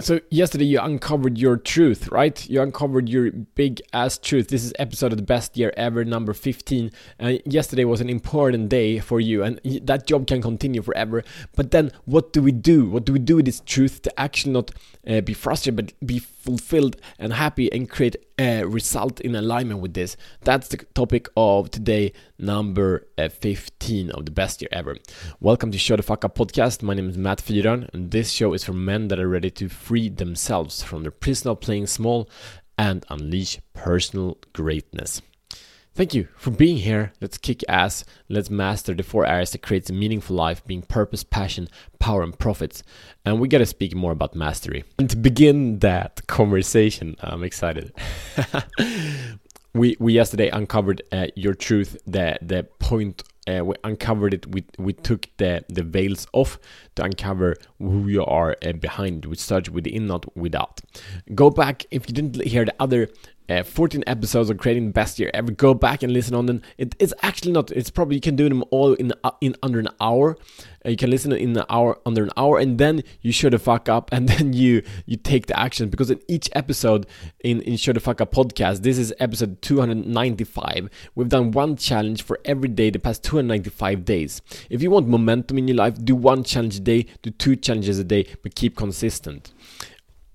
So yesterday you uncovered your truth, right? You uncovered your big ass truth. This is episode of the best year ever, number 15. And uh, yesterday was an important day for you, and that job can continue forever. But then, what do we do? What do we do with this truth to actually not uh, be frustrated, but be fulfilled and happy and create a result in alignment with this? That's the topic of today, number uh, 15 of the best year ever. Welcome to Show the Fuck Up podcast. My name is Matt Fyron, and this show is for men that are ready to free themselves from the prison of playing small and unleash personal greatness. Thank you for being here. Let's kick ass. Let's master the four areas that creates a meaningful life, being purpose, passion, power, and profits. And we gotta speak more about mastery. And to begin that conversation, I'm excited. we we yesterday uncovered uh, your truth, the the point. Uh, we uncovered it. We we took the the veils off to uncover who you are uh, behind. We started with the in, not without. Go back if you didn't hear the other uh, 14 episodes of creating the best year ever. Go back and listen on them. It, it's actually not. It's probably you can do them all in uh, in under an hour. Uh, you can listen in an hour under an hour, and then you show the fuck up, and then you you take the action because in each episode in in show the fuck up podcast, this is episode 295. We've done one challenge for every day the past 295 days. If you want momentum in your life, do one challenge a day, do two challenges a day, but keep consistent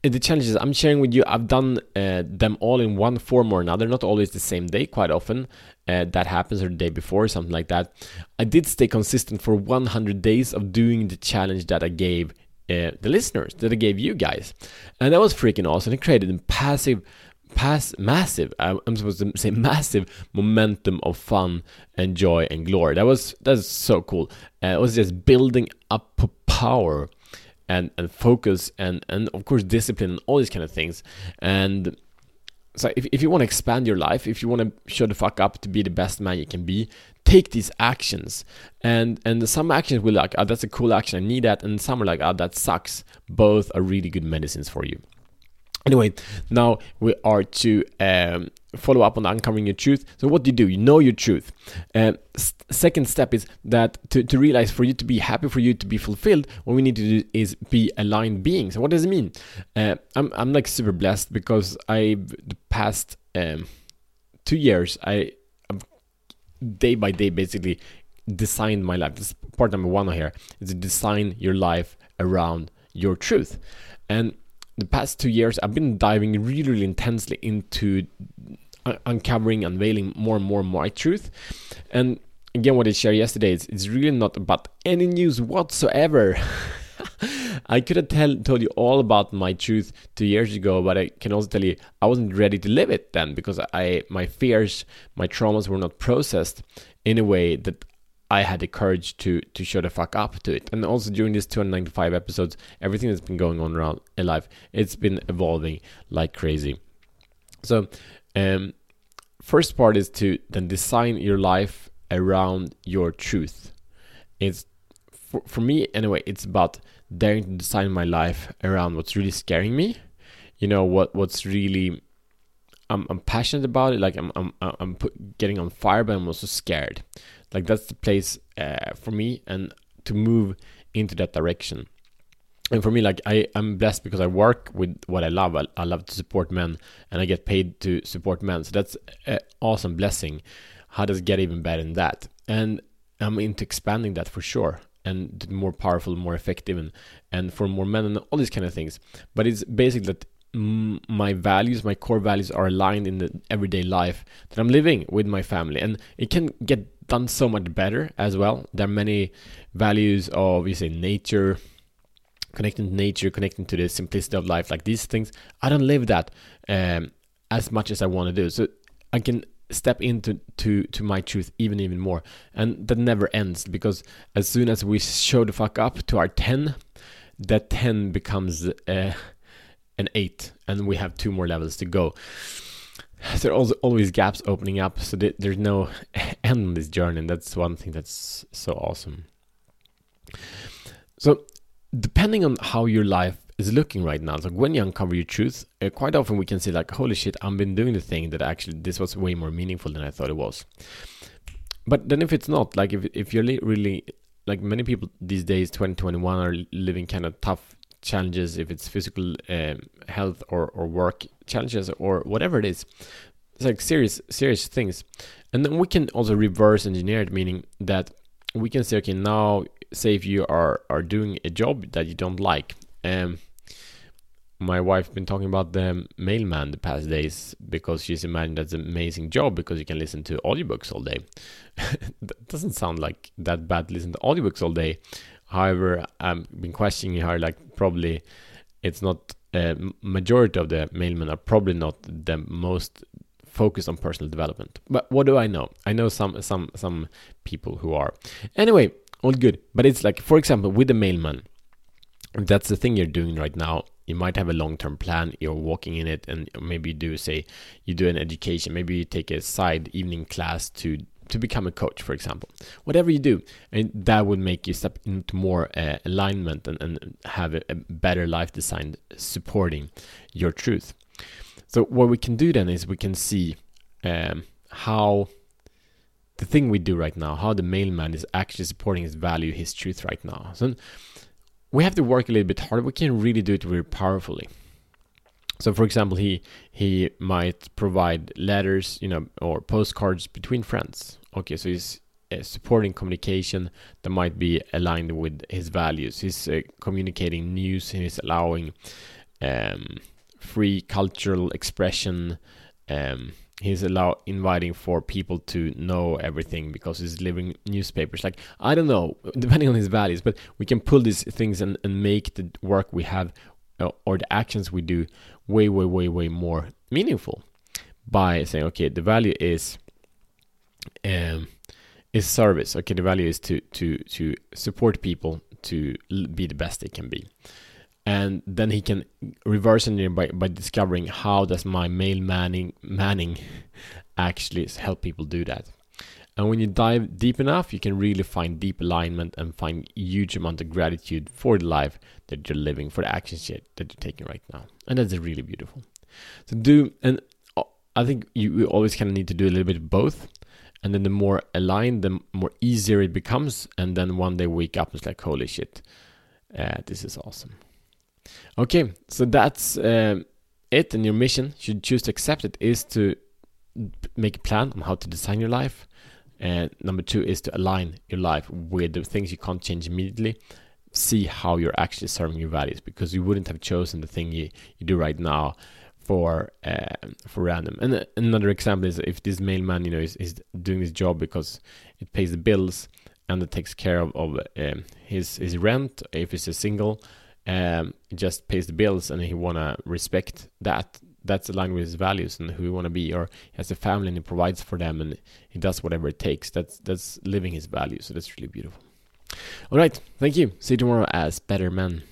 the challenges I'm sharing with you, I've done uh, them all in one form or another, not always the same day, quite often. Uh, that happens or the day before, something like that. I did stay consistent for 100 days of doing the challenge that I gave uh, the listeners, that I gave you guys. And that was freaking awesome. It created a passive, pass, massive, I'm supposed to say massive momentum of fun and joy and glory. That was, that's so cool. Uh, it was just building up power and and focus and and of course discipline and all these kind of things. And so if, if you want to expand your life if you want to show the fuck up to be the best man you can be take these actions. And and some actions will like oh that's a cool action i need that. And some are like oh that sucks. Both are really good medicines for you Anyway, now we are to um, follow up on uncovering your truth. So, what do you do? You know your truth. Uh, second step is that to, to realize for you to be happy, for you to be fulfilled, what we need to do is be aligned beings. What does it mean? Uh, I'm, I'm like super blessed because I, the past um, two years, I, I've day by day basically designed my life. This is part number one here is to design your life around your truth. And the past two years, I've been diving really, really intensely into uncovering, unveiling more and more my truth. And again, what I shared yesterday is it's really not about any news whatsoever. I could have tell, told you all about my truth two years ago, but I can also tell you I wasn't ready to live it then because I my fears, my traumas were not processed in a way that I had the courage to to show the fuck up to it. And also during these 295 episodes, everything that's been going on around in life, it's been evolving like crazy. So, um, first part is to then design your life around your truth. It's for, for me anyway. It's about daring to design my life around what's really scaring me. You know what what's really I'm, I'm passionate about it. Like I'm I'm I'm put, getting on fire, but I'm also scared. Like that's the place uh, for me, and to move into that direction. And for me, like I, I'm blessed because I work with what I love. I, I love to support men, and I get paid to support men. So that's an awesome blessing. How does it get even better than that? And I'm into expanding that for sure and more powerful, more effective, and and for more men and all these kind of things. But it's basically that my values, my core values are aligned in the everyday life that I'm living with my family. And it can get done so much better as well. There are many values of, you say, nature, connecting to nature, connecting to the simplicity of life, like these things. I don't live that um, as much as I want to do. So I can step into to to my truth even even more and that never ends because as soon as we show the fuck up to our 10 that 10 becomes uh, an 8 and we have two more levels to go there are always gaps opening up so there's no end on this journey and that's one thing that's so awesome. So depending on how your life is looking right now so when you uncover your truth uh, quite often we can say like holy shit i've been doing the thing that actually this was way more meaningful than i thought it was. But then if it's not like if, if you're really like many people these days 2021 are living kind of tough challenges, if it's physical um, health or, or work challenges or whatever it is. It's like serious serious things. And then we can also reverse engineer it, meaning that we can say, okay, now say if you are are doing a job that you don't like. Um, my wife been talking about the mailman the past days because she's imagined that's an amazing job because you can listen to audiobooks all day. that doesn't sound like that bad listen to audiobooks all day. However, I've been questioning her like probably it's not uh, majority of the mailmen are probably not the most focused on personal development. But what do I know? I know some some some people who are. Anyway, all good. But it's like for example with the mailman, that's the thing you're doing right now, you might have a long-term plan you're walking in it and maybe you do say you do an education maybe you take a side evening class to to become a coach for example whatever you do and that would make you step into more uh, alignment and, and have a, a better life design supporting your truth so what we can do then is we can see um, how the thing we do right now how the mailman is actually supporting his value his truth right now so we have to work a little bit harder. We can really do it very powerfully. So, for example, he he might provide letters, you know, or postcards between friends. Okay, so he's uh, supporting communication that might be aligned with his values. He's uh, communicating news. and He's allowing um, free cultural expression. Um, he's allow inviting for people to know everything because he's living newspapers like i don't know depending on his values but we can pull these things and, and make the work we have or the actions we do way way way way more meaningful by saying okay the value is um is service. Okay the value is to to to support people to be the best they can be. And then he can reverse engineer by, by discovering how does my mail manning manning actually help people do that and when you dive deep enough you can really find deep alignment and find huge amount of gratitude for the life that you're living for the actions that you're taking right now. And that's really beautiful. So do and uh, i think you, always kind of need to do a little bit of both. And then the more aligned the more easier it becomes. And then one day wake up and it's like holy shit uh, this is awesome. Okay, so that's uh, it, and your mission, should choose to accept it, is to make a plan on how to design your life. And number two is to align your life with the things you can't change immediately. See how you're actually serving your values because you wouldn't have chosen the thing you, you do right now for uh, for random. And uh, another example is if this mailman, you know, is, is doing this job because it pays the bills and it takes care of, of um, his his rent. If he's a single, um, just pays the bills and he wanna respect that that's aligned with his values and who he wanna be or he has a family and he provides for them and he does whatever it takes. That's that's living his values so that's really beautiful. All right thank you. See you tomorrow as better men